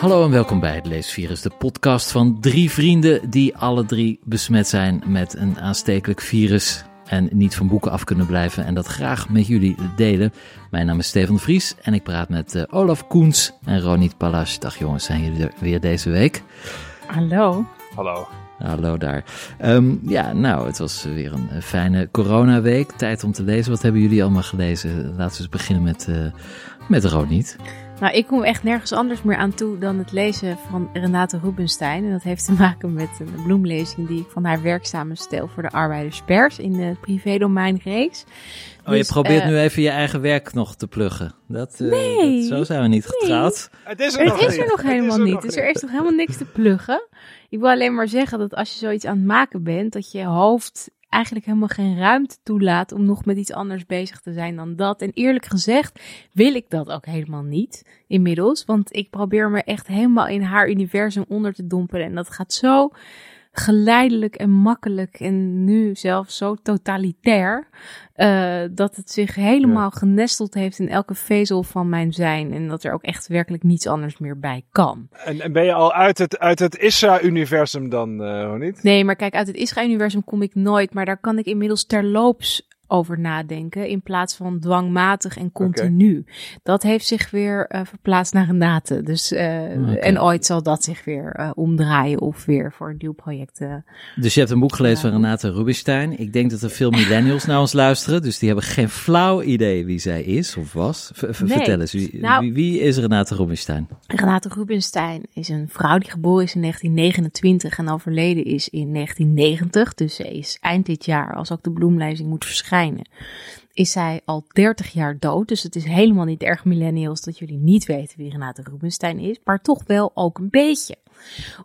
Hallo en welkom bij het Leesvirus, de podcast van drie vrienden die alle drie besmet zijn met een aanstekelijk virus en niet van boeken af kunnen blijven en dat graag met jullie delen. Mijn naam is Stefan de Vries en ik praat met uh, Olaf Koens en Ronit Palas. Dag jongens, zijn jullie er weer deze week? Hallo. Hallo. Hallo daar. Um, ja, nou, het was weer een fijne coronaweek. Tijd om te lezen. Wat hebben jullie allemaal gelezen? Laten we eens beginnen met, uh, met Ronit. Nou, ik kom echt nergens anders meer aan toe dan het lezen van Renate Rubenstein. En dat heeft te maken met een bloemlezing die ik van haar werk samenstel voor de Arbeiderspers in de privédomein reeks. Oh, dus, je probeert uh, nu even je eigen werk nog te pluggen. Dat, uh, nee, dat, zo zijn we niet getrouwd. Nee. Het is er, het nog, is er nog helemaal er niet. Nog dus er is nog helemaal niks te pluggen. Ik wil alleen maar zeggen dat als je zoiets aan het maken bent, dat je hoofd eigenlijk helemaal geen ruimte toelaat om nog met iets anders bezig te zijn dan dat. En eerlijk gezegd wil ik dat ook helemaal niet inmiddels, want ik probeer me echt helemaal in haar universum onder te dompelen en dat gaat zo geleidelijk en makkelijk en nu zelfs zo totalitair uh, dat het zich helemaal ja. genesteld heeft in elke vezel van mijn zijn en dat er ook echt werkelijk niets anders meer bij kan. En, en ben je al uit het, uit het Isra-universum dan, uh, niet? Nee, maar kijk, uit het Isra-universum kom ik nooit, maar daar kan ik inmiddels terloops over nadenken in plaats van dwangmatig en continu. Okay. Dat heeft zich weer uh, verplaatst naar Renate. Dus, uh, okay. En ooit zal dat zich weer uh, omdraaien of weer voor een nieuw project. dus je hebt een boek gelezen van Renate Rubinstein. Ik denk dat er veel millennials naar ons luisteren, dus die hebben geen flauw idee wie zij is of was. V nee. Vertel eens, wie, nou, wie, wie, is Renate Rubinstein? Renate Rubinstein is een vrouw die geboren is in 1929 en overleden is in 1990. Dus ze is eind dit jaar, als ook de bloemlezing moet verschijnen is zij al 30 jaar dood. Dus het is helemaal niet erg millennials dat jullie niet weten wie Renate Rubinstein is. Maar toch wel ook een beetje.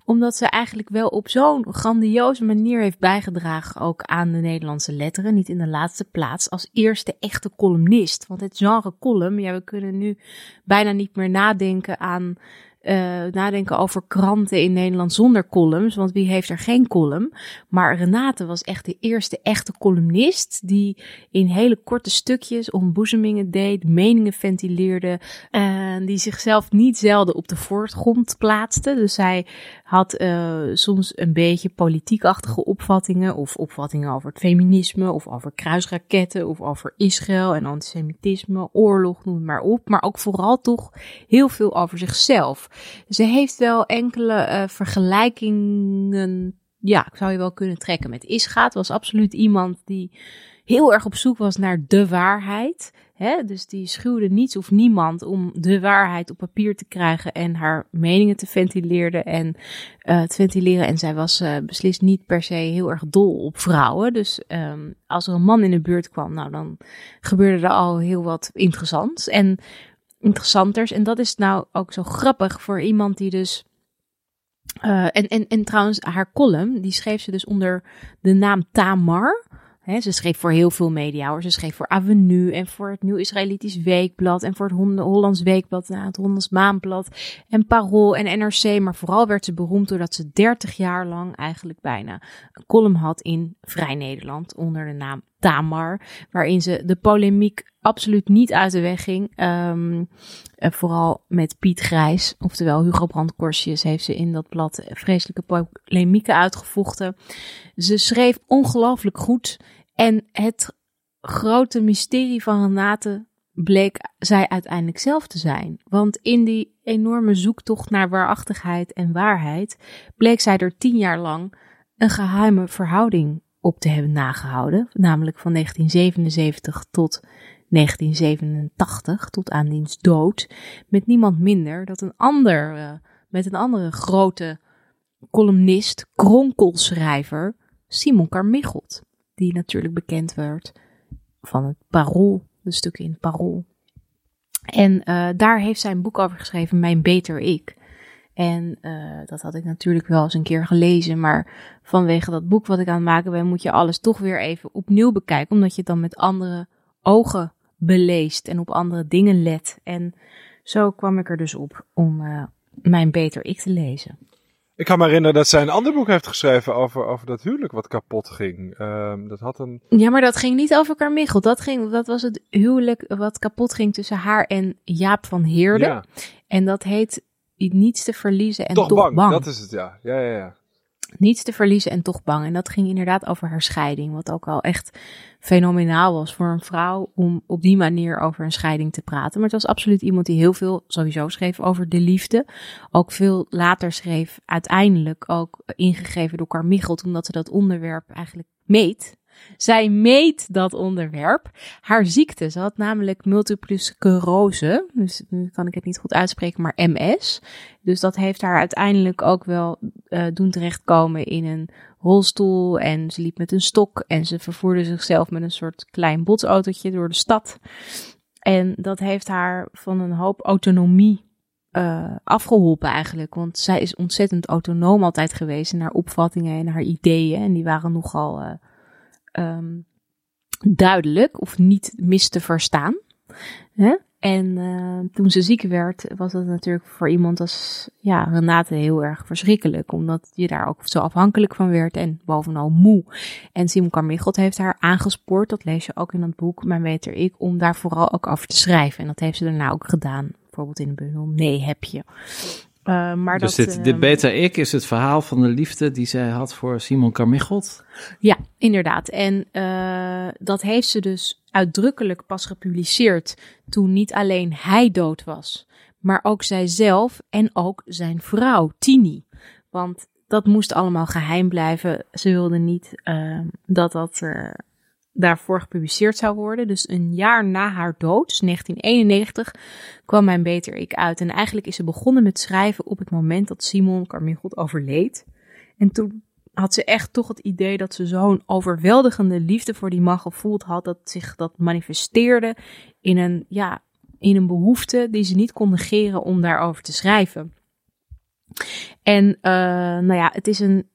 Omdat ze eigenlijk wel op zo'n grandioze manier heeft bijgedragen ook aan de Nederlandse letteren. Niet in de laatste plaats als eerste echte columnist. Want het genre column, ja we kunnen nu bijna niet meer nadenken aan uh, nadenken over kranten in Nederland zonder columns. Want wie heeft er geen column? Maar Renate was echt de eerste echte columnist. Die in hele korte stukjes ontboezemingen deed, meningen ventileerde. En die zichzelf niet zelden op de voorgrond plaatste. Dus zij had uh, soms een beetje politiekachtige opvattingen. Of opvattingen over het feminisme. Of over kruisraketten. Of over Israël en antisemitisme. Oorlog, noem maar op. Maar ook vooral toch heel veel over zichzelf. Ze heeft wel enkele uh, vergelijkingen, ja, zou je wel kunnen trekken met Isgaat. Was absoluut iemand die heel erg op zoek was naar de waarheid. Hè? Dus die schuwde niets of niemand om de waarheid op papier te krijgen en haar meningen te ventileren en uh, te ventileren. En zij was uh, beslist niet per se heel erg dol op vrouwen. Dus um, als er een man in de buurt kwam, nou dan gebeurde er al heel wat interessants. En interessanters. En dat is nou ook zo grappig voor iemand die dus. Uh, en, en, en trouwens, haar column, die schreef ze dus onder de naam Tamar. He, ze schreef voor heel veel media hoor. Ze schreef voor Avenue en voor het Nieuw Israëlitisch Weekblad en voor het Hollands Weekblad en het Hollands Maanblad en Parool en NRC. Maar vooral werd ze beroemd doordat ze 30 jaar lang eigenlijk bijna een column had in Vrij Nederland onder de naam Tamar. Waarin ze de polemiek absoluut niet uit de weg ging. Um, vooral met Piet Grijs, oftewel Hugo Brandkorsjes, heeft ze in dat blad vreselijke polemieken uitgevochten. Ze schreef ongelooflijk goed. En het grote mysterie van Renate bleek zij uiteindelijk zelf te zijn. Want in die enorme zoektocht naar waarachtigheid en waarheid bleek zij er tien jaar lang een geheime verhouding op te hebben nagehouden. Namelijk van 1977 tot 1987, tot aan diens dood. Met niemand minder dan een ander, uh, met een andere grote columnist, kronkelschrijver, Simon Carmichelt. Die natuurlijk bekend werd van het Parool, de stukken in het Parool. En uh, daar heeft zij een boek over geschreven, Mijn Beter Ik. En uh, dat had ik natuurlijk wel eens een keer gelezen, maar vanwege dat boek wat ik aan het maken ben, moet je alles toch weer even opnieuw bekijken, omdat je het dan met andere ogen beleest en op andere dingen let. En zo kwam ik er dus op om uh, Mijn Beter Ik te lezen. Ik kan me herinneren dat zij een ander boek heeft geschreven over, over dat huwelijk wat kapot ging. Uh, dat had een... Ja, maar dat ging niet over Carmichael. Dat, ging, dat was het huwelijk wat kapot ging tussen haar en Jaap van Heerde. Ja. En dat heet Niets te verliezen en toch, toch bang. bang. Dat is het, ja. Ja, ja, ja. Niets te verliezen en toch bang. En dat ging inderdaad over haar scheiding. Wat ook al echt fenomenaal was voor een vrouw om op die manier over een scheiding te praten. Maar het was absoluut iemand die heel veel sowieso schreef over de liefde. Ook veel later schreef, uiteindelijk ook ingegeven door Carmichelt, omdat ze dat onderwerp eigenlijk meet. Zij meet dat onderwerp. Haar ziekte. Ze had namelijk multiple sclerose. Dus nu kan ik het niet goed uitspreken, maar MS. Dus dat heeft haar uiteindelijk ook wel uh, doen terechtkomen in een rolstoel. En ze liep met een stok. En ze vervoerde zichzelf met een soort klein botsautootje door de stad. En dat heeft haar van een hoop autonomie uh, afgeholpen eigenlijk. Want zij is ontzettend autonoom altijd geweest in haar opvattingen en haar ideeën. En die waren nogal uh, um, duidelijk of niet mis te verstaan. Hè? En uh, toen ze ziek werd, was dat natuurlijk voor iemand als ja, Renate heel erg verschrikkelijk. Omdat je daar ook zo afhankelijk van werd en bovenal moe. En Simon Carmichelt heeft haar aangespoord, dat lees je ook in dat boek, maar weet er ik, om daar vooral ook over te schrijven. En dat heeft ze daarna ook gedaan. Bijvoorbeeld in de bundel Nee heb je. Uh, maar dus dat, dit, dit Beta Ik is het verhaal van de liefde die zij had voor Simon Carmichelt? Ja, inderdaad. En uh, dat heeft ze dus uitdrukkelijk pas gepubliceerd toen niet alleen hij dood was, maar ook zijzelf en ook zijn vrouw, Tini. Want dat moest allemaal geheim blijven. Ze wilde niet uh, dat dat daarvoor gepubliceerd zou worden. Dus een jaar na haar dood, dus 1991, kwam Mijn Beter Ik uit. En eigenlijk is ze begonnen met schrijven op het moment dat Simon Carmichael overleed. En toen had ze echt toch het idee dat ze zo'n overweldigende liefde voor die man gevoeld had, dat zich dat manifesteerde in een, ja, in een behoefte die ze niet kon negeren om daarover te schrijven. En uh, nou ja, het is een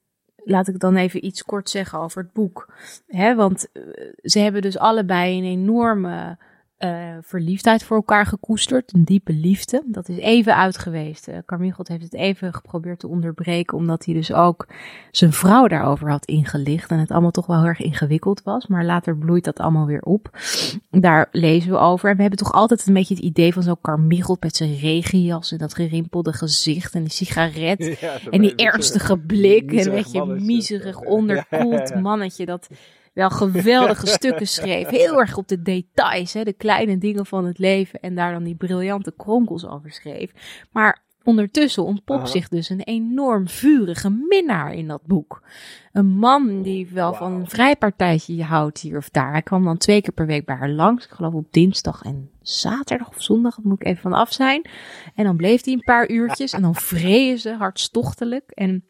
laat ik dan even iets kort zeggen over het boek. Hè, want eh, ze hebben dus allebei een enorme uh, verliefdheid voor elkaar gekoesterd. Een diepe liefde. Dat is even uit geweest. Uh, heeft het even geprobeerd te onderbreken. Omdat hij dus ook zijn vrouw daarover had ingelicht. En het allemaal toch wel heel erg ingewikkeld was. Maar later bloeit dat allemaal weer op. Daar lezen we over. En we hebben toch altijd een beetje het idee van zo'n Carmichael met zijn regenjas. En dat gerimpelde gezicht. En die sigaret. en die ernstige blik. En een beetje miserig onderkoeld mannetje. Dat wel geweldige stukken schreef. Heel erg op de details, hè, de kleine dingen van het leven. En daar dan die briljante kronkels over schreef. Maar ondertussen ontpopt zich dus een enorm vurige minnaar in dat boek. Een man die wel van een vrijpartijtje houdt hier of daar. Hij kwam dan twee keer per week bij haar langs. Ik geloof op dinsdag en zaterdag of zondag. Dat moet ik even van af zijn. En dan bleef hij een paar uurtjes. En dan vreeën ze hartstochtelijk. En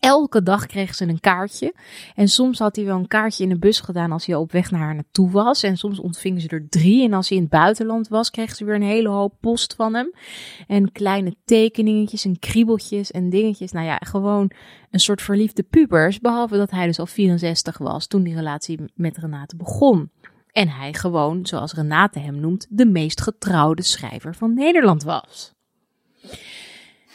Elke dag kreeg ze een kaartje. En soms had hij wel een kaartje in de bus gedaan als hij op weg naar haar naartoe was. En soms ontvingen ze er drie. En als hij in het buitenland was, kreeg ze weer een hele hoop post van hem. En kleine tekeningetjes en kriebeltjes en dingetjes. Nou ja, gewoon een soort verliefde pubers. Behalve dat hij dus al 64 was toen die relatie met Renate begon. En hij gewoon, zoals Renate hem noemt, de meest getrouwde schrijver van Nederland was.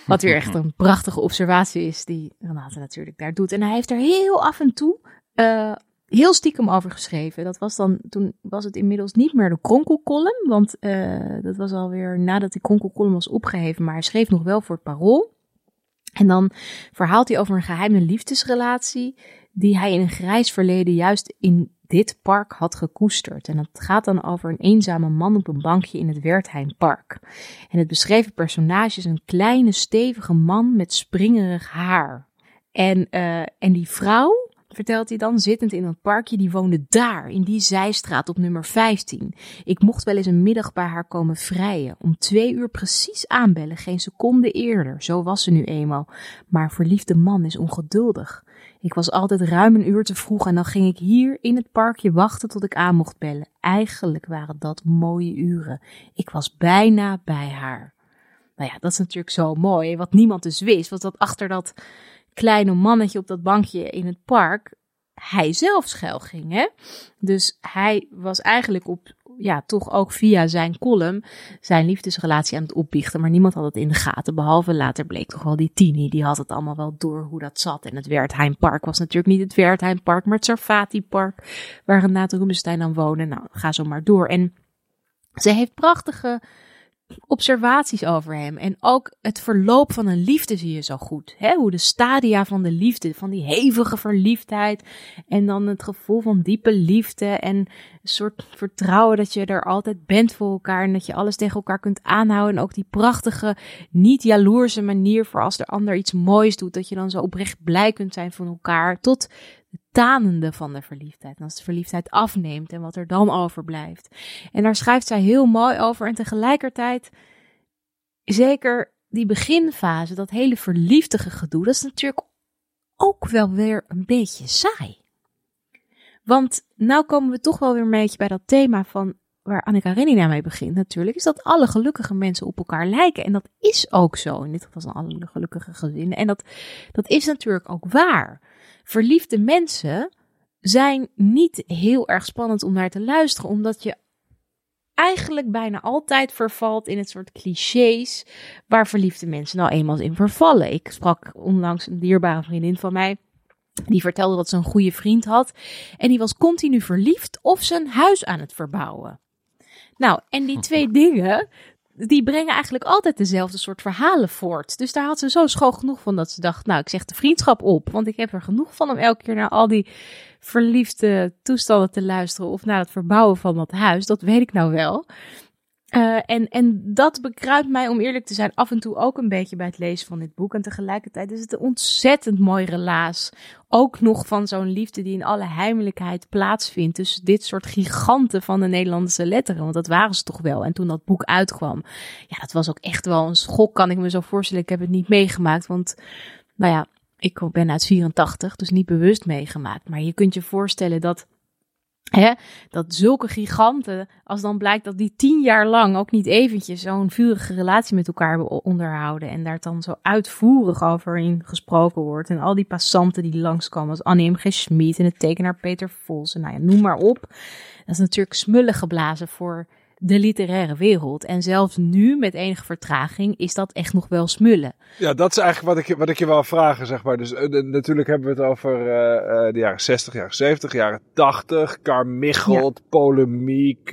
Wat weer echt een prachtige observatie is die Renate natuurlijk daar doet. En hij heeft er heel af en toe uh, heel stiekem over geschreven. Dat was dan, toen was het inmiddels niet meer de kronkelkolom. Want uh, dat was alweer nadat die kronkelkolom was opgeheven. Maar hij schreef nog wel voor het parool. En dan verhaalt hij over een geheime liefdesrelatie die hij in een grijs verleden juist in dit park had gekoesterd. En het gaat dan over een eenzame man op een bankje in het Wertheimpark. En het beschreven personage is een kleine, stevige man met springerig haar. En, uh, en die vrouw, vertelt hij dan, zittend in het parkje, die woonde daar, in die zijstraat op nummer 15. Ik mocht wel eens een middag bij haar komen vrijen, om twee uur precies aanbellen, geen seconde eerder. Zo was ze nu eenmaal. Maar verliefde man is ongeduldig. Ik was altijd ruim een uur te vroeg en dan ging ik hier in het parkje wachten tot ik aan mocht bellen. Eigenlijk waren dat mooie uren. Ik was bijna bij haar. Nou ja, dat is natuurlijk zo mooi. Wat niemand dus wist, was dat achter dat kleine mannetje op dat bankje in het park hij zelf schuil ging. Hè? Dus hij was eigenlijk op, ja, toch ook via zijn column zijn liefdesrelatie aan het opbiechten. Maar niemand had het in de gaten. Behalve later bleek toch wel die Tini. Die had het allemaal wel door hoe dat zat. En het Wertheimpark was natuurlijk niet het Wertheimpark, maar het Sarfati-park. Waar Renate Rubenstein aan woonde. Nou, ga zo maar door. En ze heeft prachtige observaties over hem. En ook het verloop van een liefde zie je zo goed. Hè? Hoe de stadia van de liefde, van die hevige verliefdheid. En dan het gevoel van diepe liefde. En een soort vertrouwen dat je er altijd bent voor elkaar. En dat je alles tegen elkaar kunt aanhouden. En ook die prachtige, niet jaloerse manier voor als de ander iets moois doet. Dat je dan zo oprecht blij kunt zijn van elkaar. Tot tanende van de verliefdheid. En als de verliefdheid afneemt en wat er dan overblijft. En daar schrijft zij heel mooi over. En tegelijkertijd, zeker die beginfase, dat hele verliefdige gedoe, dat is natuurlijk ook wel weer een beetje saai. Want nou komen we toch wel weer een beetje bij dat thema van waar Annika Karenina mee begint natuurlijk, is dat alle gelukkige mensen op elkaar lijken. En dat is ook zo. In dit geval zijn alle gelukkige gezinnen. En dat, dat is natuurlijk ook waar verliefde mensen zijn niet heel erg spannend om naar te luisteren, omdat je eigenlijk bijna altijd vervalt in het soort clichés waar verliefde mensen nou eenmaal in vervallen. Ik sprak onlangs een dierbare vriendin van mij. Die vertelde dat ze een goede vriend had. En die was continu verliefd of zijn huis aan het verbouwen. Nou, en die twee dingen, die brengen eigenlijk altijd dezelfde soort verhalen voort. Dus daar had ze zo schoon genoeg van dat ze dacht, nou, ik zeg de vriendschap op. Want ik heb er genoeg van om elke keer naar al die verliefde toestanden te luisteren of naar het verbouwen van dat huis. Dat weet ik nou wel. Uh, en, en dat bekruipt mij, om eerlijk te zijn, af en toe ook een beetje bij het lezen van dit boek. En tegelijkertijd is het een ontzettend mooi relaas. Ook nog van zo'n liefde die in alle heimelijkheid plaatsvindt. Dus dit soort giganten van de Nederlandse letteren. Want dat waren ze toch wel. En toen dat boek uitkwam, ja, dat was ook echt wel een schok, kan ik me zo voorstellen. Ik heb het niet meegemaakt, want, nou ja, ik ben uit 84, dus niet bewust meegemaakt. Maar je kunt je voorstellen dat Hè, dat zulke giganten, als dan blijkt dat die tien jaar lang ook niet eventjes zo'n vurige relatie met elkaar onderhouden. En daar dan zo uitvoerig over in gesproken wordt. En al die passanten die langskomen, als Annie M. G. Schmid en de tekenaar Peter Vos. En nou ja, noem maar op. Dat is natuurlijk smullen geblazen voor de literaire wereld. En zelfs nu, met enige vertraging, is dat echt nog wel smullen. Ja, dat is eigenlijk wat ik, wat ik je wil vragen, zeg maar. Dus uh, natuurlijk hebben we het over uh, uh, de jaren 60, jaren 70, jaren 80. Carmichelt, ja. polemiek,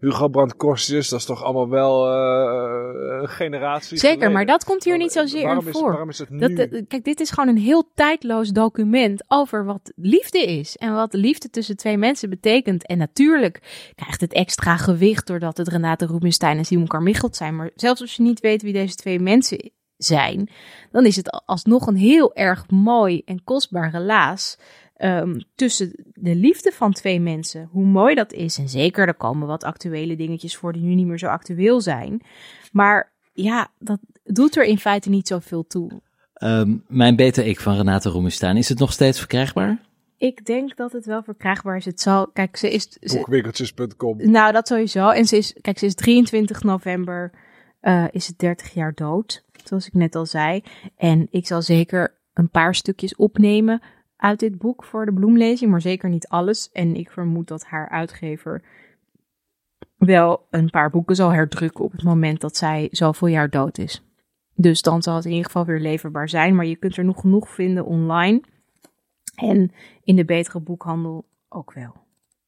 Hugo Brandt Korsius. Dat is toch allemaal wel een generatie Zeker, geleden. maar dat komt hier niet zozeer waarom in is, voor. Waarom is het nu? Dat, kijk, dit is gewoon een heel tijdloos document over wat liefde is. En wat liefde tussen twee mensen betekent. En natuurlijk krijgt het extra gewicht doordat het Renate Rubinstein en Simon Carmichelt zijn. Maar zelfs als je niet weet wie deze twee mensen zijn, dan is het alsnog een heel erg mooi en kostbaar relaas um, tussen de liefde van twee mensen. Hoe mooi dat is. En zeker, er komen wat actuele dingetjes voor die nu niet meer zo actueel zijn. Maar ja, dat doet er in feite niet zoveel toe. Um, mijn beter ik van Renate Rubinstein, is het nog steeds verkrijgbaar? Ik denk dat het wel verkrijgbaar is. Het zal, kijk, ze is... Boekwinkeltjes.com. Nou, dat sowieso. En ze is, kijk, ze is 23 november, uh, is het 30 jaar dood. Zoals ik net al zei. En ik zal zeker een paar stukjes opnemen uit dit boek voor de bloemlezing, maar zeker niet alles. En ik vermoed dat haar uitgever wel een paar boeken zal herdrukken op het moment dat zij zoveel jaar dood is. Dus dan zal het in ieder geval weer leverbaar zijn. Maar je kunt er nog genoeg vinden online. En in de betere boekhandel ook wel.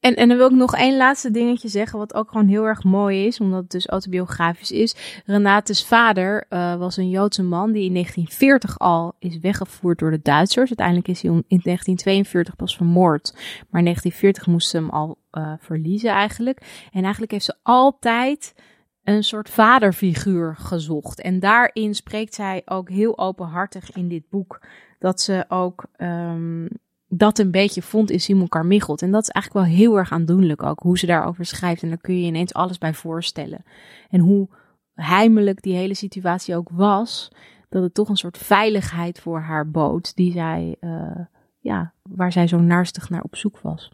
En, en dan wil ik nog één laatste dingetje zeggen, wat ook gewoon heel erg mooi is, omdat het dus autobiografisch is. Renate's vader uh, was een Joodse man die in 1940 al is weggevoerd door de Duitsers. Uiteindelijk is hij in 1942 pas vermoord, maar in 1940 moest ze hem al uh, verliezen eigenlijk. En eigenlijk heeft ze altijd een soort vaderfiguur gezocht. En daarin spreekt zij ook heel openhartig in dit boek dat ze ook um, dat een beetje vond in Simon Carmichelt. En dat is eigenlijk wel heel erg aandoenlijk ook, hoe ze daarover schrijft. En daar kun je ineens alles bij voorstellen. En hoe heimelijk die hele situatie ook was, dat het toch een soort veiligheid voor haar bood, die zij, uh, ja, waar zij zo naastig naar op zoek was.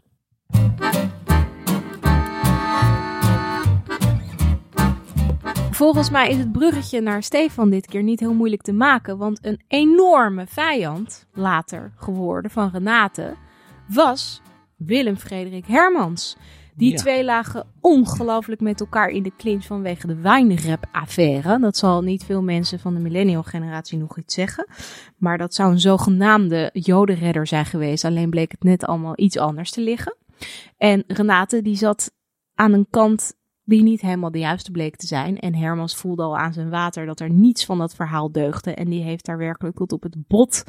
Volgens mij is het bruggetje naar Stefan dit keer niet heel moeilijk te maken, want een enorme vijand, later geworden van Renate, was Willem Frederik Hermans. Die twee lagen ongelooflijk met elkaar in de clinch vanwege de wijnrap-affaire. Dat zal niet veel mensen van de millennial-generatie nog iets zeggen. Maar dat zou een zogenaamde jodenredder zijn geweest. Alleen bleek het net allemaal iets anders te liggen. En Renate die zat aan een kant die niet helemaal de juiste bleek te zijn. En Hermans voelde al aan zijn water dat er niets van dat verhaal deugde. En die heeft daar werkelijk tot op het bot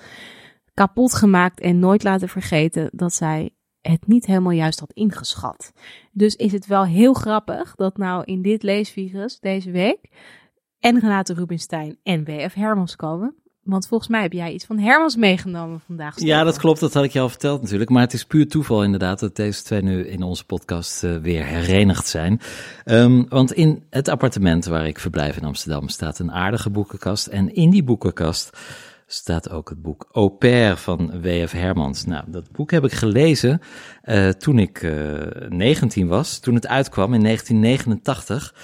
kapot gemaakt en nooit laten vergeten dat zij het niet helemaal juist had ingeschat. Dus is het wel heel grappig dat nou in dit leesvirus deze week en Renate Rubinstein en W.F. Hermans komen. Want volgens mij heb jij iets van Hermans meegenomen vandaag. Ja, dat klopt. Dat had ik je al verteld natuurlijk. Maar het is puur toeval inderdaad dat deze twee nu in onze podcast uh, weer herenigd zijn. Um, want in het appartement waar ik verblijf in Amsterdam staat een aardige boekenkast. En in die boekenkast staat ook het boek Au pair van W.F. Hermans. Nou, dat boek heb ik gelezen uh, toen ik uh, eh, 19 was, toen het uitkwam in 1989.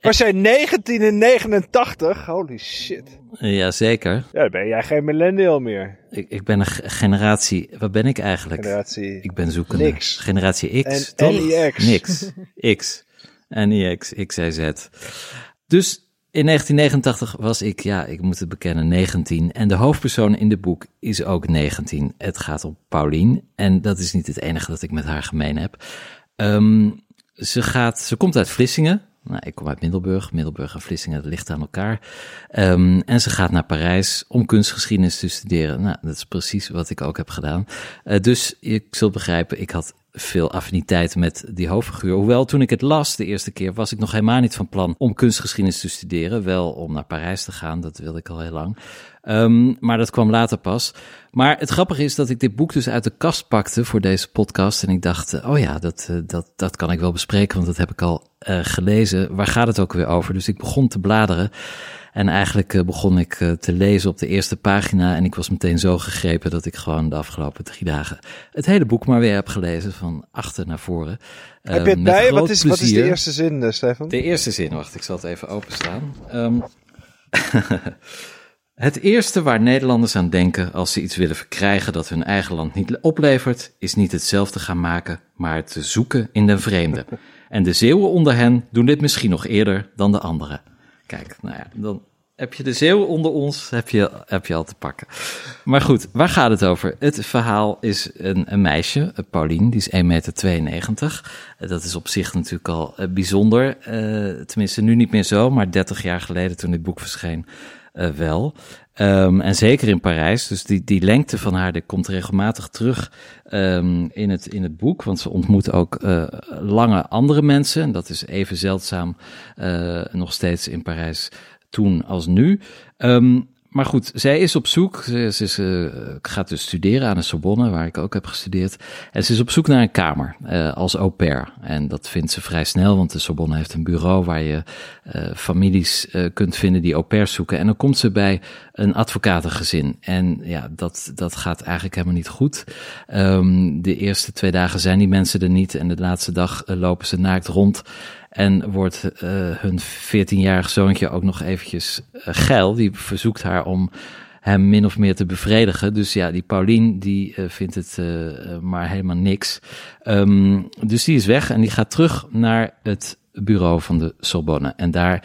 Was jij 1989? Holy shit. Jazeker. Ja, dan ben jij geen millennial meer. Ik, ik ben een generatie. Wat ben ik eigenlijk? Generatie. Ik ben zoekende. Niks. Generatie X. En NIX. Niks. X. NIX. XYZ. Dus in 1989 was ik, ja, ik moet het bekennen, 19. En de hoofdpersoon in het boek is ook 19. Het gaat om Paulien. En dat is niet het enige dat ik met haar gemeen heb. Um, ze, gaat, ze komt uit Vlissingen. Nou, ik kom uit Middelburg. Middelburg en Vlissingen, dat ligt aan elkaar. Um, en ze gaat naar Parijs om kunstgeschiedenis te studeren. Nou, dat is precies wat ik ook heb gedaan. Uh, dus je zult begrijpen, ik had veel affiniteit met die hoofdfiguur. Hoewel toen ik het las de eerste keer was ik nog helemaal niet van plan om kunstgeschiedenis te studeren. Wel om naar Parijs te gaan, dat wilde ik al heel lang. Um, maar dat kwam later pas. Maar het grappige is dat ik dit boek dus uit de kast pakte voor deze podcast. En ik dacht, uh, oh ja, dat, uh, dat, dat kan ik wel bespreken, want dat heb ik al uh, gelezen. Waar gaat het ook weer over? Dus ik begon te bladeren. En eigenlijk uh, begon ik uh, te lezen op de eerste pagina. En ik was meteen zo gegrepen dat ik gewoon de afgelopen drie dagen het hele boek maar weer heb gelezen. Van achter naar voren. Heb je het bij? Wat is, wat is de eerste zin, Stefan? De eerste zin, wacht, ik zal het even openstaan. Um, het eerste waar Nederlanders aan denken als ze iets willen verkrijgen dat hun eigen land niet oplevert, is niet hetzelfde gaan maken, maar te zoeken in den vreemde. En de Zeeuwen onder hen doen dit misschien nog eerder dan de anderen. Kijk, nou ja, dan heb je de zeeuw onder ons, heb je, heb je al te pakken. Maar goed, waar gaat het over? Het verhaal is een, een meisje, Pauline, die is 1,92 meter. Dat is op zich natuurlijk al uh, bijzonder. Tenminste, nu niet meer zo, maar 30 jaar geleden toen dit boek verscheen, uh, wel. Um, en zeker in Parijs. Dus die, die lengte van haar komt regelmatig terug um, in, het, in het boek. Want ze ontmoet ook uh, lange andere mensen. En dat is even zeldzaam uh, nog steeds in Parijs toen als nu. Um, maar goed, zij is op zoek. Ze, ze, gaat dus studeren aan de Sorbonne, waar ik ook heb gestudeerd. En ze is op zoek naar een kamer uh, als au pair. En dat vindt ze vrij snel, want de Sorbonne heeft een bureau waar je uh, families kunt vinden die au pairs zoeken. En dan komt ze bij een advocatengezin. En ja, dat, dat gaat eigenlijk helemaal niet goed. Um, de eerste twee dagen zijn die mensen er niet. En de laatste dag lopen ze naakt rond. En wordt uh, hun 14-jarig zoontje ook nog eventjes uh, geil. Die verzoekt haar om hem min of meer te bevredigen. Dus ja, die Paulien, die uh, vindt het maar helemaal niks. Um, dus die is weg en die gaat terug naar het bureau van de Sorbonne. En daar,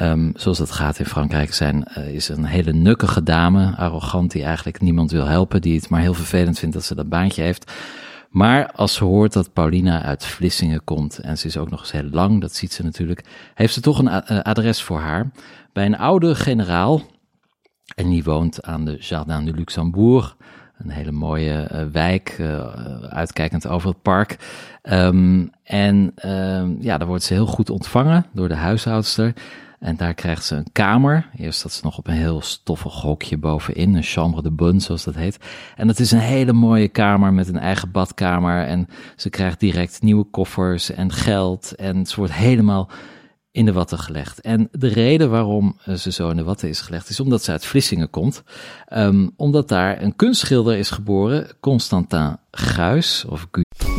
um, zoals dat gaat in Frankrijk, zijn, is een hele nukkige dame, arrogant, die eigenlijk niemand wil helpen. Die het maar heel vervelend vindt dat ze dat baantje heeft. Maar als ze hoort dat Paulina uit Vlissingen komt, en ze is ook nog eens heel lang, dat ziet ze natuurlijk, heeft ze toch een adres voor haar bij een oude generaal. En die woont aan de Jardin du Luxembourg, een hele mooie uh, wijk, uh, uitkijkend over het park. Um, en uh, ja, daar wordt ze heel goed ontvangen door de huishoudster. En daar krijgt ze een kamer. Eerst dat ze nog op een heel stoffig hokje bovenin, een chambre de bonne zoals dat heet. En dat is een hele mooie kamer met een eigen badkamer. En ze krijgt direct nieuwe koffers en geld. En ze wordt helemaal in de watten gelegd. En de reden waarom ze zo in de watten is gelegd, is omdat ze uit Vlissingen komt. Um, omdat daar een kunstschilder is geboren, Constantin Guis, of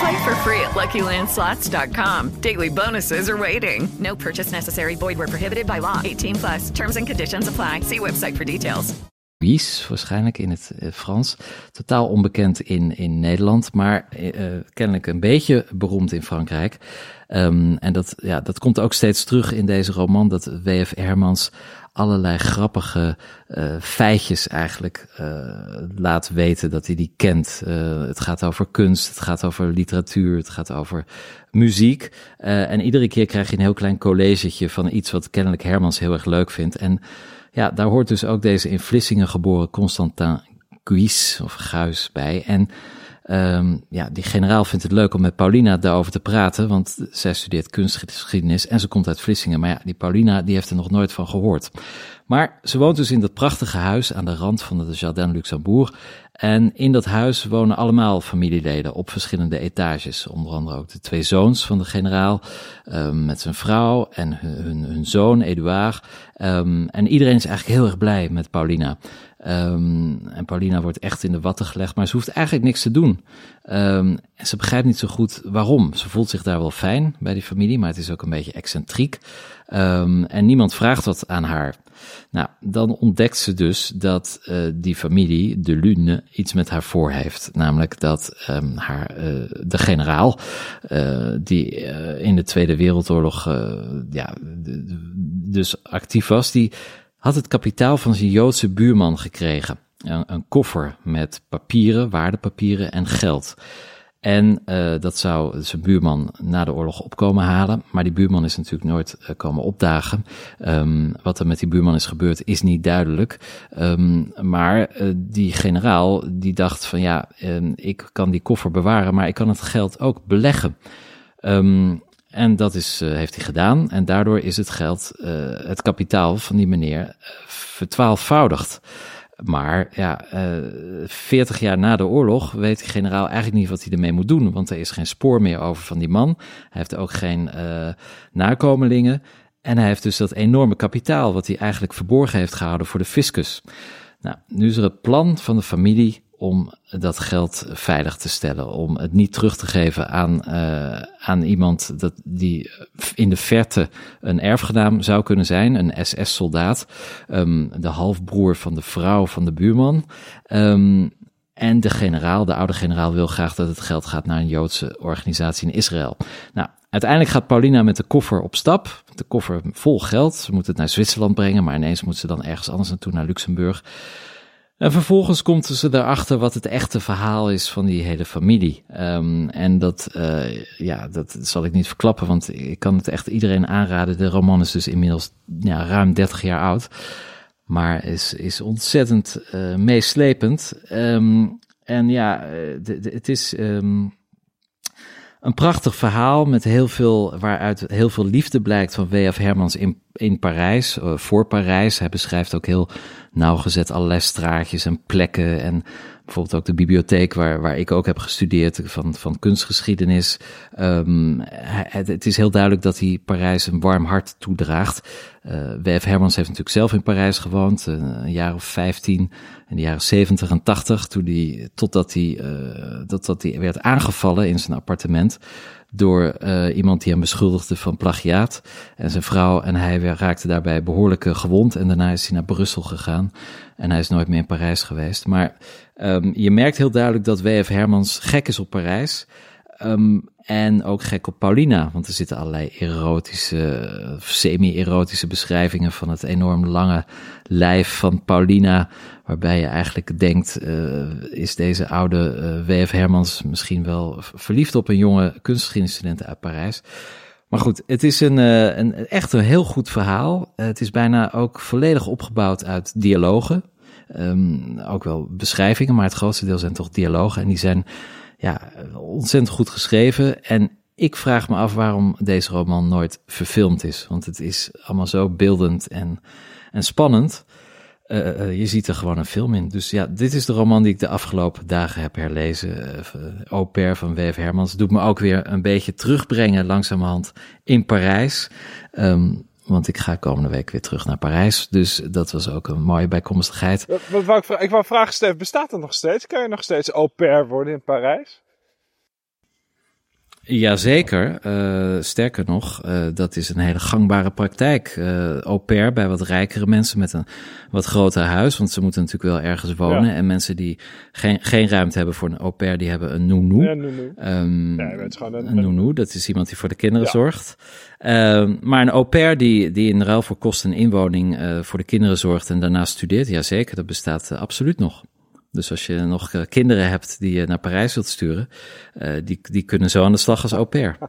Play for free at LuckyLandSlots.com. Daily bonuses are waiting. No purchase necessary. Void were prohibited by law. 18 plus. Terms and conditions apply. See website for details. Wies, waarschijnlijk in het uh, Frans. Totaal onbekend in, in Nederland, maar uh, kennelijk een beetje beroemd in Frankrijk. Um, en dat, ja, dat komt ook steeds terug in deze roman, dat W.F. Hermans allerlei grappige uh, feitjes eigenlijk uh, laat weten dat hij die kent. Uh, het gaat over kunst, het gaat over literatuur, het gaat over muziek. en iedere keer krijg je een heel klein collegetje van iets wat kennelijk Hermans heel erg leuk vindt. En ja, daar hoort dus ook deze in Vlissingen geboren Constantin Guis of Guis bij. En Um, ja, die generaal vindt het leuk om met Paulina daarover te praten, want zij studeert kunstgeschiedenis en ze komt uit Vlissingen. Maar ja, die Paulina die heeft er nog nooit van gehoord. Maar ze woont dus in dat prachtige huis aan de rand van de Jardin Luxembourg. En in dat huis wonen allemaal familieleden op verschillende etages. Onder andere ook de twee zoons van de generaal um, met zijn vrouw en hun, hun, zoon Edouard. Um, en iedereen is eigenlijk heel erg blij met Paulina. Um, en Paulina wordt echt in de watten gelegd, maar ze hoeft eigenlijk niks te doen. En ze begrijpt niet zo goed waarom. Ze voelt zich daar wel fijn bij die familie, maar het is ook een beetje excentriek. Um, en niemand vraagt wat aan haar. Nou, dan ontdekt ze dus dat uh, die familie, de Lune, iets met haar voor heeft. Namelijk dat um, haar, uh, de generaal, uh, die in de Tweede Wereldoorlog ja, dus actief was, die had het kapitaal van zijn Joodse buurman gekregen. Een, een koffer met papieren, waardepapieren en geld. En uh, dat zou zijn buurman na de oorlog opkomen halen. Maar die buurman is natuurlijk nooit uh, komen opdagen. Um, wat er met die buurman is gebeurd is niet duidelijk. Um, maar uh, die generaal die dacht van ja, ik kan die koffer bewaren, maar ik kan het geld ook beleggen. Um, en dat is, heeft hij gedaan. En daardoor is het geld, het kapitaal van die meneer, vertwaalvoudigd. Maar ja, veertig jaar na de oorlog weet de generaal eigenlijk niet wat hij ermee moet doen. Want er is geen spoor meer over van die man. Hij heeft ook geen nakomelingen. En hij heeft dus dat enorme kapitaal wat hij eigenlijk verborgen heeft gehouden voor de fiscus. Nou, nu is er het plan van de familie om dat geld veilig te stellen, om het niet terug te geven aan, uh, aan iemand dat, die in de verte een erfgenaam zou kunnen zijn, een SS-soldaat, um, de halfbroer van de vrouw van de buurman. Um, en de generaal, de oude generaal, wil graag dat het geld gaat naar een Joodse organisatie in Israël. Nou, uiteindelijk gaat Paulina met de koffer op stap. De koffer vol geld. Ze moet het naar Zwitserland brengen, maar ineens moet ze dan ergens anders naartoe, naar Luxemburg. En vervolgens komt ze erachter wat het echte verhaal is van die hele familie. Um, en dat, uh, ja, dat zal ik niet verklappen, want ik kan het echt iedereen aanraden. De roman is dus inmiddels ja, ruim 30 jaar oud. Maar is, is ontzettend uh, meeslepend. Um, en ja, de, het is um, een prachtig verhaal met heel veel, waaruit heel veel liefde blijkt van W.F. Hermans in, in Parijs, uh, voor Parijs. Hij beschrijft ook heel nauwgezet allerlei straatjes en plekken en bijvoorbeeld ook de bibliotheek waar, waar ik ook heb gestudeerd van, van kunstgeschiedenis. Um, het, het, is heel duidelijk dat hij Parijs een warm hart toedraagt. Uh, W.F. Hermans heeft natuurlijk zelf in Parijs gewoond, uh, een jaar of 15, in de jaren 70 en 80, toen hij, totdat hij, hij werd aangevallen in zijn appartement door eh, iemand die hem beschuldigde van plagiaat. En zijn vrouw en hij raakten daarbij behoorlijk eh, gewond. En daarna is hij naar Brussel gegaan. En hij is nooit meer in Parijs geweest. Maar ehm, je merkt heel duidelijk dat W.F. Hermans gek is op Parijs. Ehm, en ook gek op Paulina, want er zitten allerlei erotische, semi-erotische beschrijvingen van het enorm lange lijf van Paulina. Waarbij je eigenlijk denkt, eh, is deze oude eh, W.F. Hermans misschien wel verliefd op een jonge kunstgeschiedenisstudent uit Parijs. Maar goed, het is een, eh, een, echt een heel goed verhaal. Het is bijna ook volledig opgebouwd uit dialogen. Ehm, ook wel beschrijvingen, maar het grootste deel zijn toch dialogen. En die zijn ja, ontzettend goed geschreven. En ik vraag me af waarom deze roman nooit verfilmd is. Want het is allemaal zo beeldend en, en spannend. Eh, eh, je ziet er gewoon een film in. Dus ja, dit is de roman die ik de afgelopen dagen heb herlezen. Uh, Au pair van W.F. Hermans. Doet me ook weer een beetje terugbrengen langzamerhand in Parijs. Ehm, want ik ga komende week weer terug naar Parijs. Dus dat was ook een mooie bijkomstigheid. Wat, wat wou ik, ik wou vragen, Stef, bestaat dat nog steeds? Kan je nog steeds au pair worden in Parijs? Jazeker, uh, sterker nog, uh, dat is een hele gangbare praktijk. Uh, au pair bij wat rijkere mensen met een wat groter huis, want ze moeten natuurlijk wel ergens wonen. Ja. En mensen die geen, geen ruimte hebben voor een au pair, die hebben een nounou. Ja, nounou. Um, een, een dat is iemand die voor de kinderen ja. zorgt. Um, maar een au pair die, die in ruil voor kosten en inwoning voor de kinderen zorgt en daarna studeert, jazeker, dat bestaat absoluut nog. Dus als je nog uh, kinderen hebt die je naar Parijs wilt sturen, uh, die, die kunnen zo aan de slag als au pair.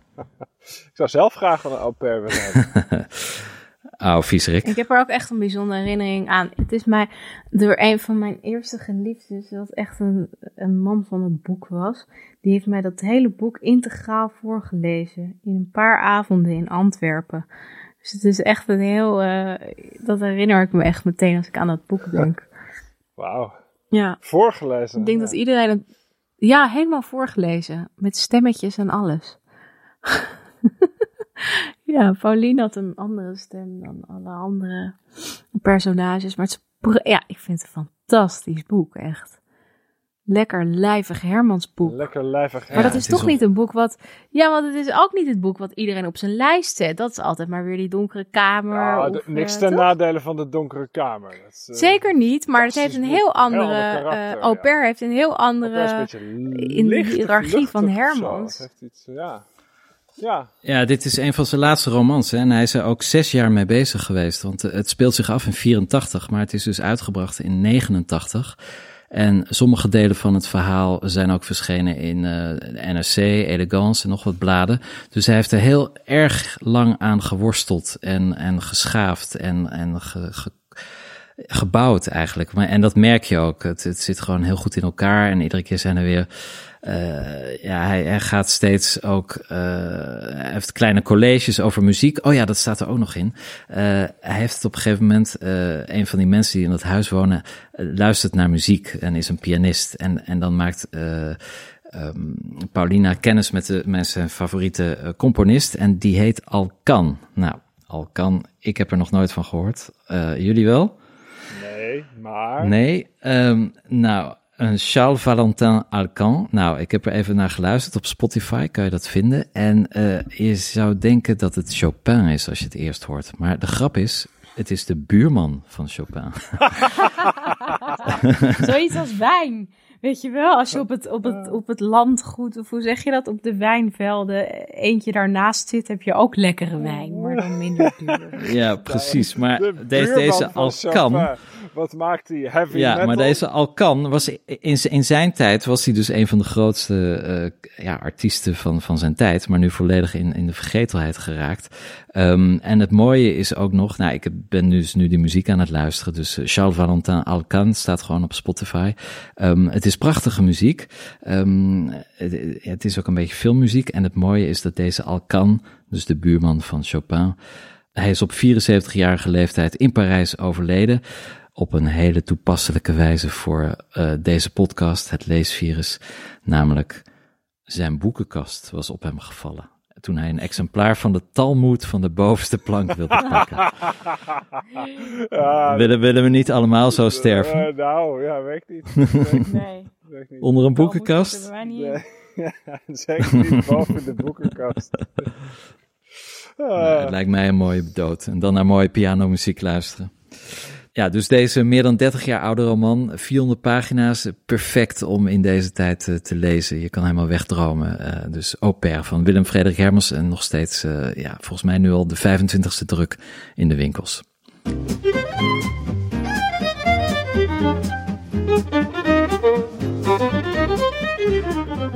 Ik zou zelf graag een au pair willen hebben. Oh, viezerik. Ik heb er ook echt een bijzondere herinnering aan. Het is mij door een van mijn eerste geliefdes, dat echt een, een man van het boek was. Die heeft mij dat hele boek integraal voorgelezen. In een paar avonden in Antwerpen. Dus het is echt een heel. Uh, dat herinner ik me echt meteen als ik aan dat boek denk. Wauw. Ja. Voorgelezen. Ik denk ja. dat iedereen het. Ja, helemaal voorgelezen. Met stemmetjes en alles. ja, Pauline had een andere stem dan alle andere personages. Maar het is, ja, ik vind het een fantastisch boek, echt. Lekker lijvig Hermans boek. Lekker lijvig Maar dat is toch niet een boek wat... Ja, want het is ook niet het boek wat iedereen op zijn lijst zet. Dat is altijd maar weer die donkere kamer. Of, niks uh, ten toch? nadele van de donkere kamer. Dat is, uh, Zeker niet, maar het heeft een boek. heel andere... Uh, au pair heeft een heel andere... in de hiërarchie van Hermans. Heeft iets, ja. Ja. ja, dit is een van zijn laatste romans. Hè? En hij is er ook zes jaar mee bezig geweest. Want eh, het speelt zich af in 84, maar het is dus uitgebracht in 89. En sommige delen van het verhaal zijn ook verschenen in uh, NRC, Elegance en nog wat bladen. Dus hij heeft er heel erg lang aan geworsteld en, en geschaafd en, en ge, ge, gebouwd eigenlijk. Maar, en dat merk je ook. Het, het zit gewoon heel goed in elkaar en iedere keer zijn er weer... Uh, ja, hij, hij, gaat steeds ook, uh, hij heeft kleine colleges over muziek. Oh ja, dat staat er ook nog in. Uh, hij heeft het op een gegeven moment, een van die mensen die in dat huis wonen, luistert naar muziek en is een pianist. En, en dan maakt um, Paulina kennis met, de, met zijn favoriete componist en die heet Alkan. Nou, Alkan, ik heb er nog nooit van gehoord. jullie wel? Nee, maar... Nee, um, nou... Een Charles Valentin Alcan. Nou, ik heb er even naar geluisterd op Spotify, kan je dat vinden. En uh, je zou denken dat het Chopin is als je het eerst hoort. Maar de grap is, het is de buurman van Chopin. Zoiets als wijn. Weet je wel, als je op het, op, het, op het landgoed, of hoe zeg je dat, op de wijnvelden eentje daarnaast zit, heb je ook lekkere wijn, maar dan minder duur. Ja, precies. Maar de deze, deze Alcan... Wat maakt hij? Heavy ja, metal? maar deze Alcan was in, in zijn tijd was hij dus een van de grootste uh, ja, artiesten van, van zijn tijd, maar nu volledig in, in de vergetelheid geraakt. Um, en het mooie is ook nog, nou, ik ben dus nu die muziek aan het luisteren, dus Charles Valentin Alcan staat gewoon op Spotify. Um, het is prachtige muziek. Um, het, het is ook een beetje filmmuziek en het mooie is dat deze Alcan, dus de buurman van Chopin, hij is op 74-jarige leeftijd in Parijs overleden op een hele toepasselijke wijze voor uh, deze podcast, het leesvirus. Namelijk, zijn boekenkast was op hem gevallen. Toen hij een exemplaar van de Talmud van de bovenste plank wilde pakken. ja, willen, willen we niet allemaal zo sterven? Uh, nou, ja, weet niet. nee. Onder een boekenkast? Nee. zeker niet boven de boekenkast. het lijkt mij een mooie dood. En dan naar mooie pianomuziek luisteren. Ja, dus deze meer dan 30 jaar oude roman, 400 pagina's, perfect om in deze tijd uh, te lezen. Je kan helemaal wegdromen. Uh, dus Au pair van Willem Frederik Hermans en nog steeds, uh, ja, volgens mij nu al de 25ste druk in de winkels.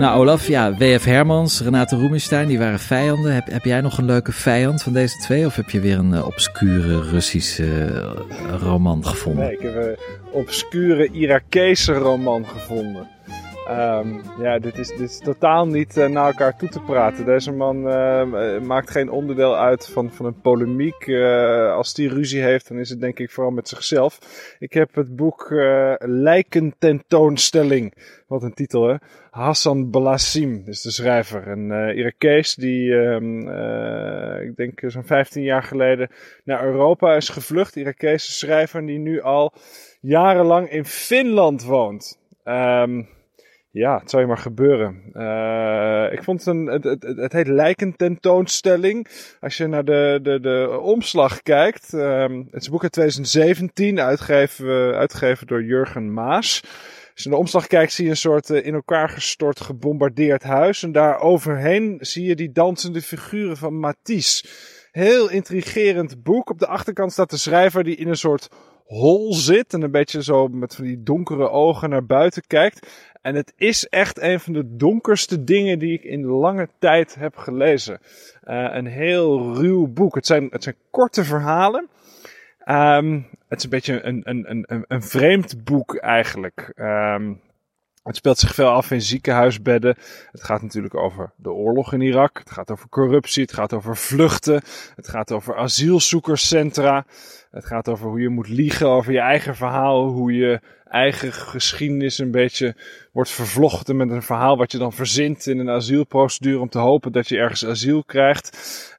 Nou, Olaf, ja, W.F. Hermans, Renate Roemenstein, die waren vijanden. Heb, heb jij nog een leuke vijand van deze twee? Of heb je weer een uh, obscure Russische uh, roman gevonden? Nee, ik heb een obscure Irakese roman gevonden. Um, ja, dit is, totaal niet uh, naar elkaar toe te praten. Deze man uh, maakt geen onderdeel uit van, van een polemiek. Uh, als die ruzie heeft, dan is het denk ik vooral met zichzelf. Ik heb het boek Lijken tentoonstelling. Wat een titel hè. Hassan Balassim is de schrijver. Een Irakees die, ehm, ik denk zo'n 15 jaar geleden naar Europa is gevlucht. Irakese schrijver die nu al jarenlang in Finland woont. Ja, het zou je maar gebeuren. Uh, ik vond het een, het, het, het heet. Als je naar de, de, de omslag kijkt. Um, het is een boek uit 2017, uitgegeven, uitgegeven door Jurgen Maas. Als je naar de omslag kijkt, zie je een soort uh, in elkaar gestort, gebombardeerd huis. En daar overheen zie je die dansende figuren van Matisse. Heel intrigerend boek. Op de achterkant staat de schrijver die in een soort hol zit en een beetje zo met van die donkere ogen naar buiten kijkt. En het is echt een van de donkerste dingen die ik in lange tijd heb gelezen. Uh, een heel ruw boek. Het zijn, het zijn korte verhalen. Um, het is een beetje een, een, een, een vreemd boek eigenlijk. Um, het speelt zich veel af in ziekenhuisbedden. Het gaat natuurlijk over de oorlog in Irak. Het gaat over corruptie. Het gaat over vluchten. Het gaat over asielzoekerscentra. Het gaat over hoe je moet liegen over je eigen verhaal. Hoe je eigen geschiedenis een beetje wordt vervlochten met een verhaal wat je dan verzint in een asielprocedure om te hopen dat je ergens asiel krijgt.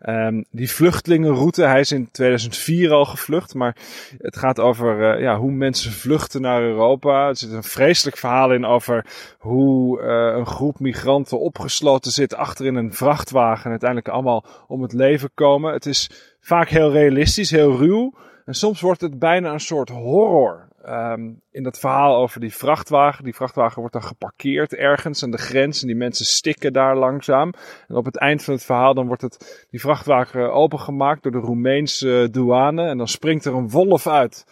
Um, die vluchtelingenroute, hij is in 2004 al gevlucht, maar het gaat over uh, ja, hoe mensen vluchten naar Europa. Er zit een vreselijk verhaal in over hoe uh, een groep migranten opgesloten zit achter in een vrachtwagen en uiteindelijk allemaal om het leven komen. Het is vaak heel realistisch, heel ruw. En soms wordt het bijna een soort horror. Um, in dat verhaal over die vrachtwagen. Die vrachtwagen wordt dan geparkeerd ergens aan de grens. En die mensen stikken daar langzaam. En op het eind van het verhaal dan wordt het, die vrachtwagen opengemaakt door de Roemeense douane. En dan springt er een wolf uit.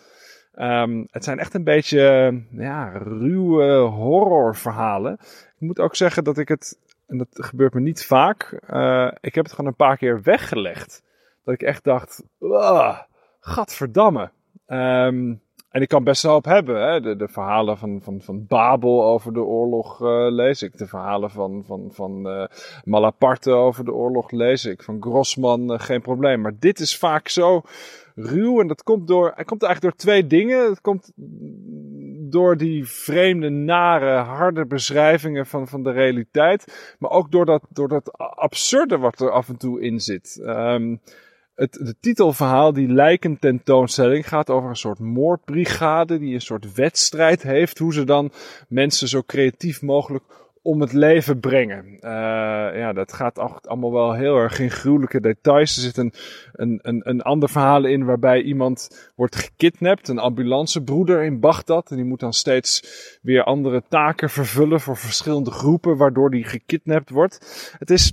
Um, het zijn echt een beetje ja, ruwe horrorverhalen. Ik moet ook zeggen dat ik het, en dat gebeurt me niet vaak, uh, ik heb het gewoon een paar keer weggelegd. Dat ik echt dacht, gadverdamme. Um, en ik kan best wel op hebben. Hè? De, verhalen van, van, van Babel over de oorlog uh, lees ik. De verhalen van, van, van uh, Malaparte over de oorlog lees ik. Van Grossman uh, geen probleem. Maar dit is vaak zo ruw. En dat komt, door, het komt eigenlijk door twee dingen. Het komt door die vreemde, nare, harde beschrijvingen van, van de realiteit. Maar ook door dat, door dat absurde wat er af en toe in zit. Um, het, het titelverhaal, die lijken tentoonstelling, gaat over een soort moordbrigade die een soort wedstrijd heeft. Hoe ze dan mensen zo creatief mogelijk om het leven brengen. Uh, ja, dat gaat allemaal wel heel erg in gruwelijke details. Er zit een, een, een, een ander verhaal in waarbij iemand wordt gekidnapt. Een ambulancebroeder in Bagdad. En die moet dan steeds weer andere taken vervullen voor verschillende groepen, waardoor die gekidnapt wordt. Het is,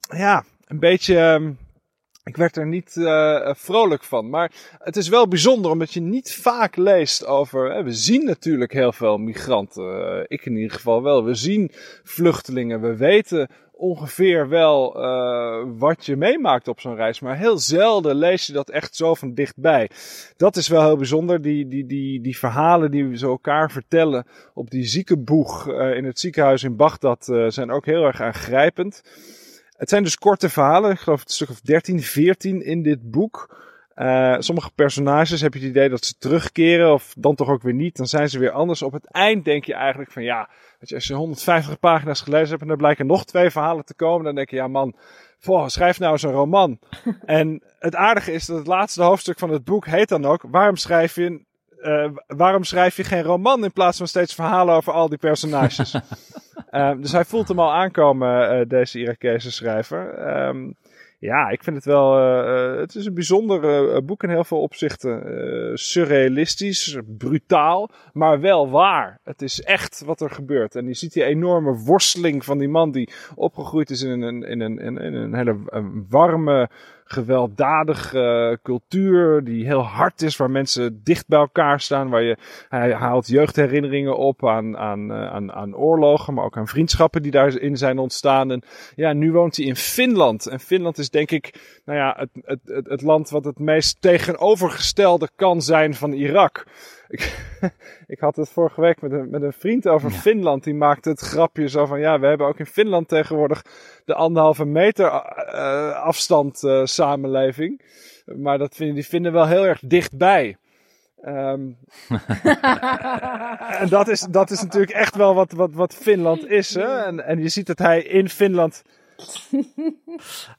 ja, een beetje... Um, ik werd er niet uh, vrolijk van. Maar het is wel bijzonder omdat je niet vaak leest over. Hè, we zien natuurlijk heel veel migranten. Uh, ik in ieder geval wel. We zien vluchtelingen. We weten ongeveer wel wat je meemaakt op zo'n reis. Maar heel zelden lees je dat echt zo van dichtbij. Dat is wel heel bijzonder. Die, die, die, die verhalen die we zo elkaar vertellen op die ziekenboeg in het ziekenhuis in Bagdad zijn ook heel erg aangrijpend. Het zijn dus korte verhalen, ik geloof een stuk of 13, 14 in dit boek. Uh, sommige personages heb je het idee dat ze terugkeren, of dan toch ook weer niet. Dan zijn ze weer anders. Op het eind denk je eigenlijk van ja, als je 150 pagina's gelezen hebt en er blijken nog twee verhalen te komen, dan denk je ja man, voor, schrijf nou eens een roman. en het aardige is dat het laatste hoofdstuk van het boek heet dan ook, waarom schrijf je uh, waarom schrijf je geen roman in plaats van steeds verhalen over al die personages? um, dus hij voelt hem al aankomen, uh, deze Irakese schrijver. Um, ja, ik vind het wel. Uh, het is een bijzonder boek in heel veel opzichten. Surrealistisch, brutaal, maar wel waar. Het is echt wat er gebeurt. En je ziet die enorme worsteling van die man die opgegroeid is in een, in een, in een, in een hele warme gewelddadige cultuur die heel hard is, waar mensen dicht bij elkaar staan, waar je, hij haalt jeugdherinneringen op aan, aan, aan, aan oorlogen, maar ook aan vriendschappen die daarin zijn ontstaan. En ja, nu woont hij in Finland. En Finland is denk ik, nou ja, het, het, het land wat het meest tegenovergestelde kan zijn van Irak. Ik, ik had het vorige week met een, met een vriend over Finland. Die maakte het grapje zo van: ja, we hebben ook in Finland tegenwoordig de anderhalve meter uh, afstand uh, samenleving. Maar dat vinden, die vinden wel heel erg dichtbij. Um, en dat is, dat is natuurlijk echt wel wat, wat, wat Finland is. Hè? En, en je ziet dat hij in Finland.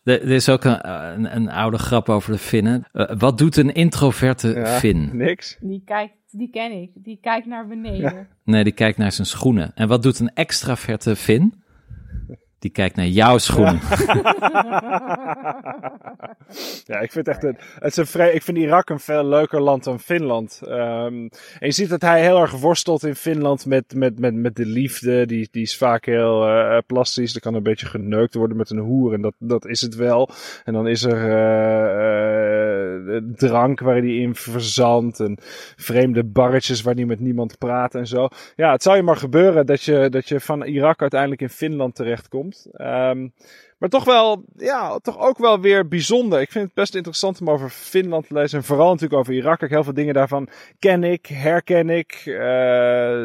Er, is ook een, een, een, oude grap over de Finnen. Uh, wat doet een introverte ja, Fin? Niks. Die kijkt die ken ik. Die kijkt naar beneden. Nee, die kijkt naar zijn schoenen. En wat doet een extraverte Fin? Die kijkt naar jouw schoenen. Ja, ik vind echt een, het is een vrij, ik vind Irak een veel leuker land dan Finland. Um, en je ziet dat hij heel erg worstelt in Finland met, met, met, met de liefde. Die, die is vaak heel uh, plastisch. Er kan een beetje geneukt worden met een hoer. En dat, dat is het wel. En dan is er uh, uh, drank waar hij in verzandt. En vreemde barretjes waar hij met niemand praat en zo. Ja, het zou je maar gebeuren dat je, dat je van Irak uiteindelijk in Finland terechtkomt. Um, maar toch wel, ja, toch ook wel weer bijzonder. Ik vind het best interessant om over Finland te lezen. En vooral natuurlijk over Irak. Ik heel veel dingen daarvan ken ik, herken ik. Uh,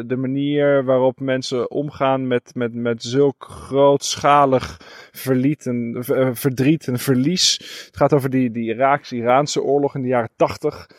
de manier waarop mensen omgaan met, met, met zulk grootschalig verliet en, uh, verdriet en verlies. Het gaat over die, die Iraakse-Iraanse oorlog in de jaren tachtig.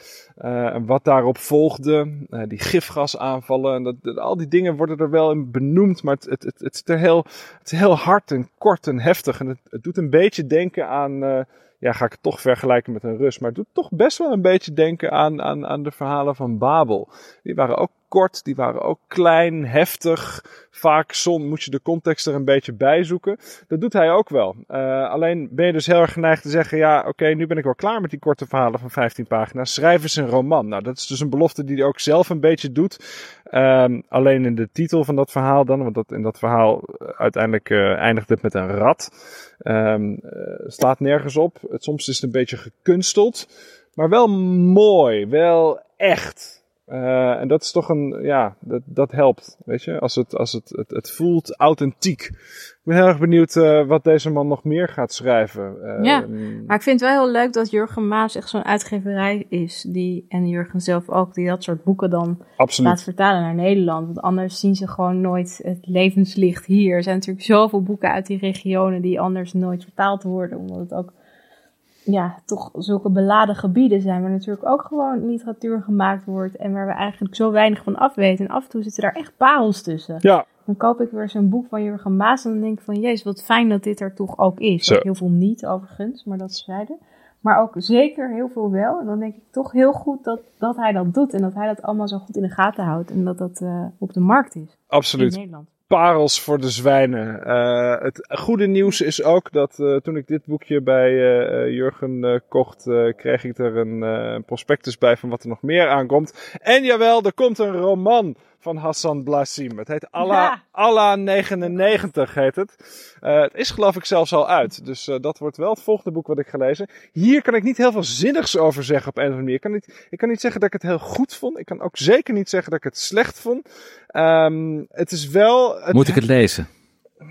Uh, en wat daarop volgde, uh, die gifgasaanvallen, en dat, dat, al die dingen worden er wel in benoemd, maar het, het, het, het, is, er heel, het is heel hard en kort en heftig. En het, het doet een beetje denken aan, uh, ja, ga ik het toch vergelijken met een Rus, maar het doet toch best wel een beetje denken aan, aan, aan de verhalen van Babel. Die waren ook kort, die waren ook klein, heftig. Vaak zon, moet je de context er een beetje bij zoeken. Dat doet hij ook wel. Uh, alleen ben je dus heel erg geneigd te zeggen: ja, oké, nu ben ik wel klaar met die korte verhalen van 15 pagina's. Schrijf eens een roman. Nou, dat is dus een belofte die hij ook zelf een beetje doet. Um, alleen in de titel van dat verhaal dan, want dat, in dat verhaal uiteindelijk uh, eindigt het met een rat. Um, uh, slaat nergens op. Het, soms is het een beetje gekunsteld. Maar wel mooi, wel echt. Uh, en dat is toch een, ja, dat, dat helpt, weet je, als het, als het, het, het voelt authentiek. Ik ben heel erg benieuwd uh, wat deze man nog meer gaat schrijven. Uh, ja, maar ik vind het wel heel leuk dat Jurgen Maas echt zo'n uitgeverij is, die, en Jurgen zelf ook, die dat soort boeken dan Absoluut. laat vertalen naar Nederland. Want anders zien ze gewoon nooit het levenslicht hier. Er zijn natuurlijk zoveel boeken uit die regionen die anders nooit vertaald worden, omdat het ook ja, toch zulke beladen gebieden zijn, waar natuurlijk ook gewoon literatuur gemaakt wordt en waar we eigenlijk zo weinig van afweten. En af en toe zitten daar echt parels tussen. Ja. Dan koop ik weer zo'n boek van Jurgen Maas en dan denk ik van, jezus, wat fijn dat dit er toch ook is. Heel veel niet overigens, maar dat zeiden. Maar ook zeker heel veel wel. En dan denk ik toch heel goed dat, dat hij dat doet en dat hij dat allemaal zo goed in de gaten houdt en dat dat uh, op de markt is. Absoluut. In Nederland parels voor de zwijnen. Uh, het goede nieuws is ook dat uh, toen ik dit boekje bij uh, Jurgen kocht, kreeg ik er een prospectus bij van wat er nog meer aankomt. En jawel, er komt een roman van Hassan Blasim. Het heet Allah, Allah 99 heet het. Uh, het is geloof ik zelfs al uit. Dus uh, dat wordt wel het volgende boek wat ik ga lezen. Hier kan ik niet heel veel zinnigs over zeggen op een of andere manier. Ik kan, niet, ik kan niet zeggen dat ik het heel goed vond. Ik kan ook zeker niet zeggen dat ik het slecht vond. Um, het is wel... Het, Moet ik het lezen?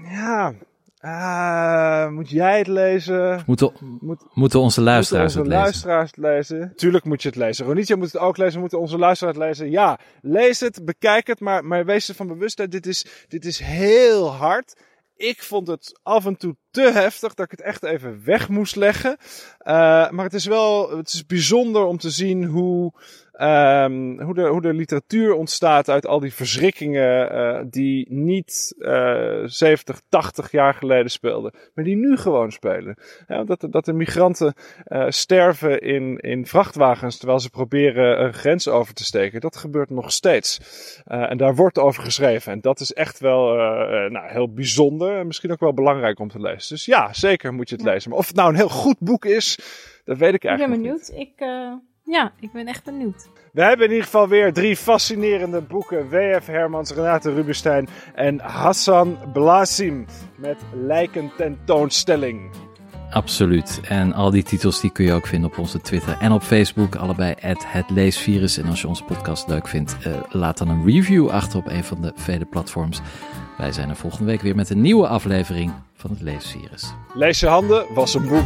Ja, uh, moet jij het lezen? Moeten, moet, moeten onze luisteraars moeten onze het lezen? luisteraars het lezen? Tuurlijk moet je het lezen. Ronitje moet het ook lezen. Moeten onze luisteraars het lezen? Ja, lees het, bekijk het, maar, maar wees ervan bewust dat dit is, dit is heel hard. Ik vond het af en toe te heftig dat ik het echt even weg moest leggen. Uh, maar het is wel, het is bijzonder om te zien hoe, um, hoe, de, hoe de literatuur ontstaat uit al die verschrikkingen uh, die niet uh, 70, 80 jaar geleden speelden, maar die nu gewoon spelen. Ja, dat, dat de migranten uh, sterven in, in vrachtwagens terwijl ze proberen een grens over te steken. Dat gebeurt nog steeds. En daar wordt over geschreven. En dat is echt wel nou, heel bijzonder en misschien ook wel belangrijk om te lezen. Dus ja, zeker moet je het lezen. Maar of het nou een heel goed boek is, dat weet ik eigenlijk Ik ben benieuwd. Ik, ja, ik ben echt benieuwd. We hebben in ieder geval weer drie fascinerende boeken. W.F. Hermans, Renate Rubinstein en Hassan Blasim met Lijken tentoonstelling. Absoluut. En al die titels die kun je ook vinden op onze Twitter en op Facebook. Allebei het leesvirus. En als je onze podcast leuk vindt, uh, laat dan een review achter op een van de vele platforms. Wij zijn er volgende week weer met een nieuwe aflevering van het Leesvirus. Lees je handen, was een boek.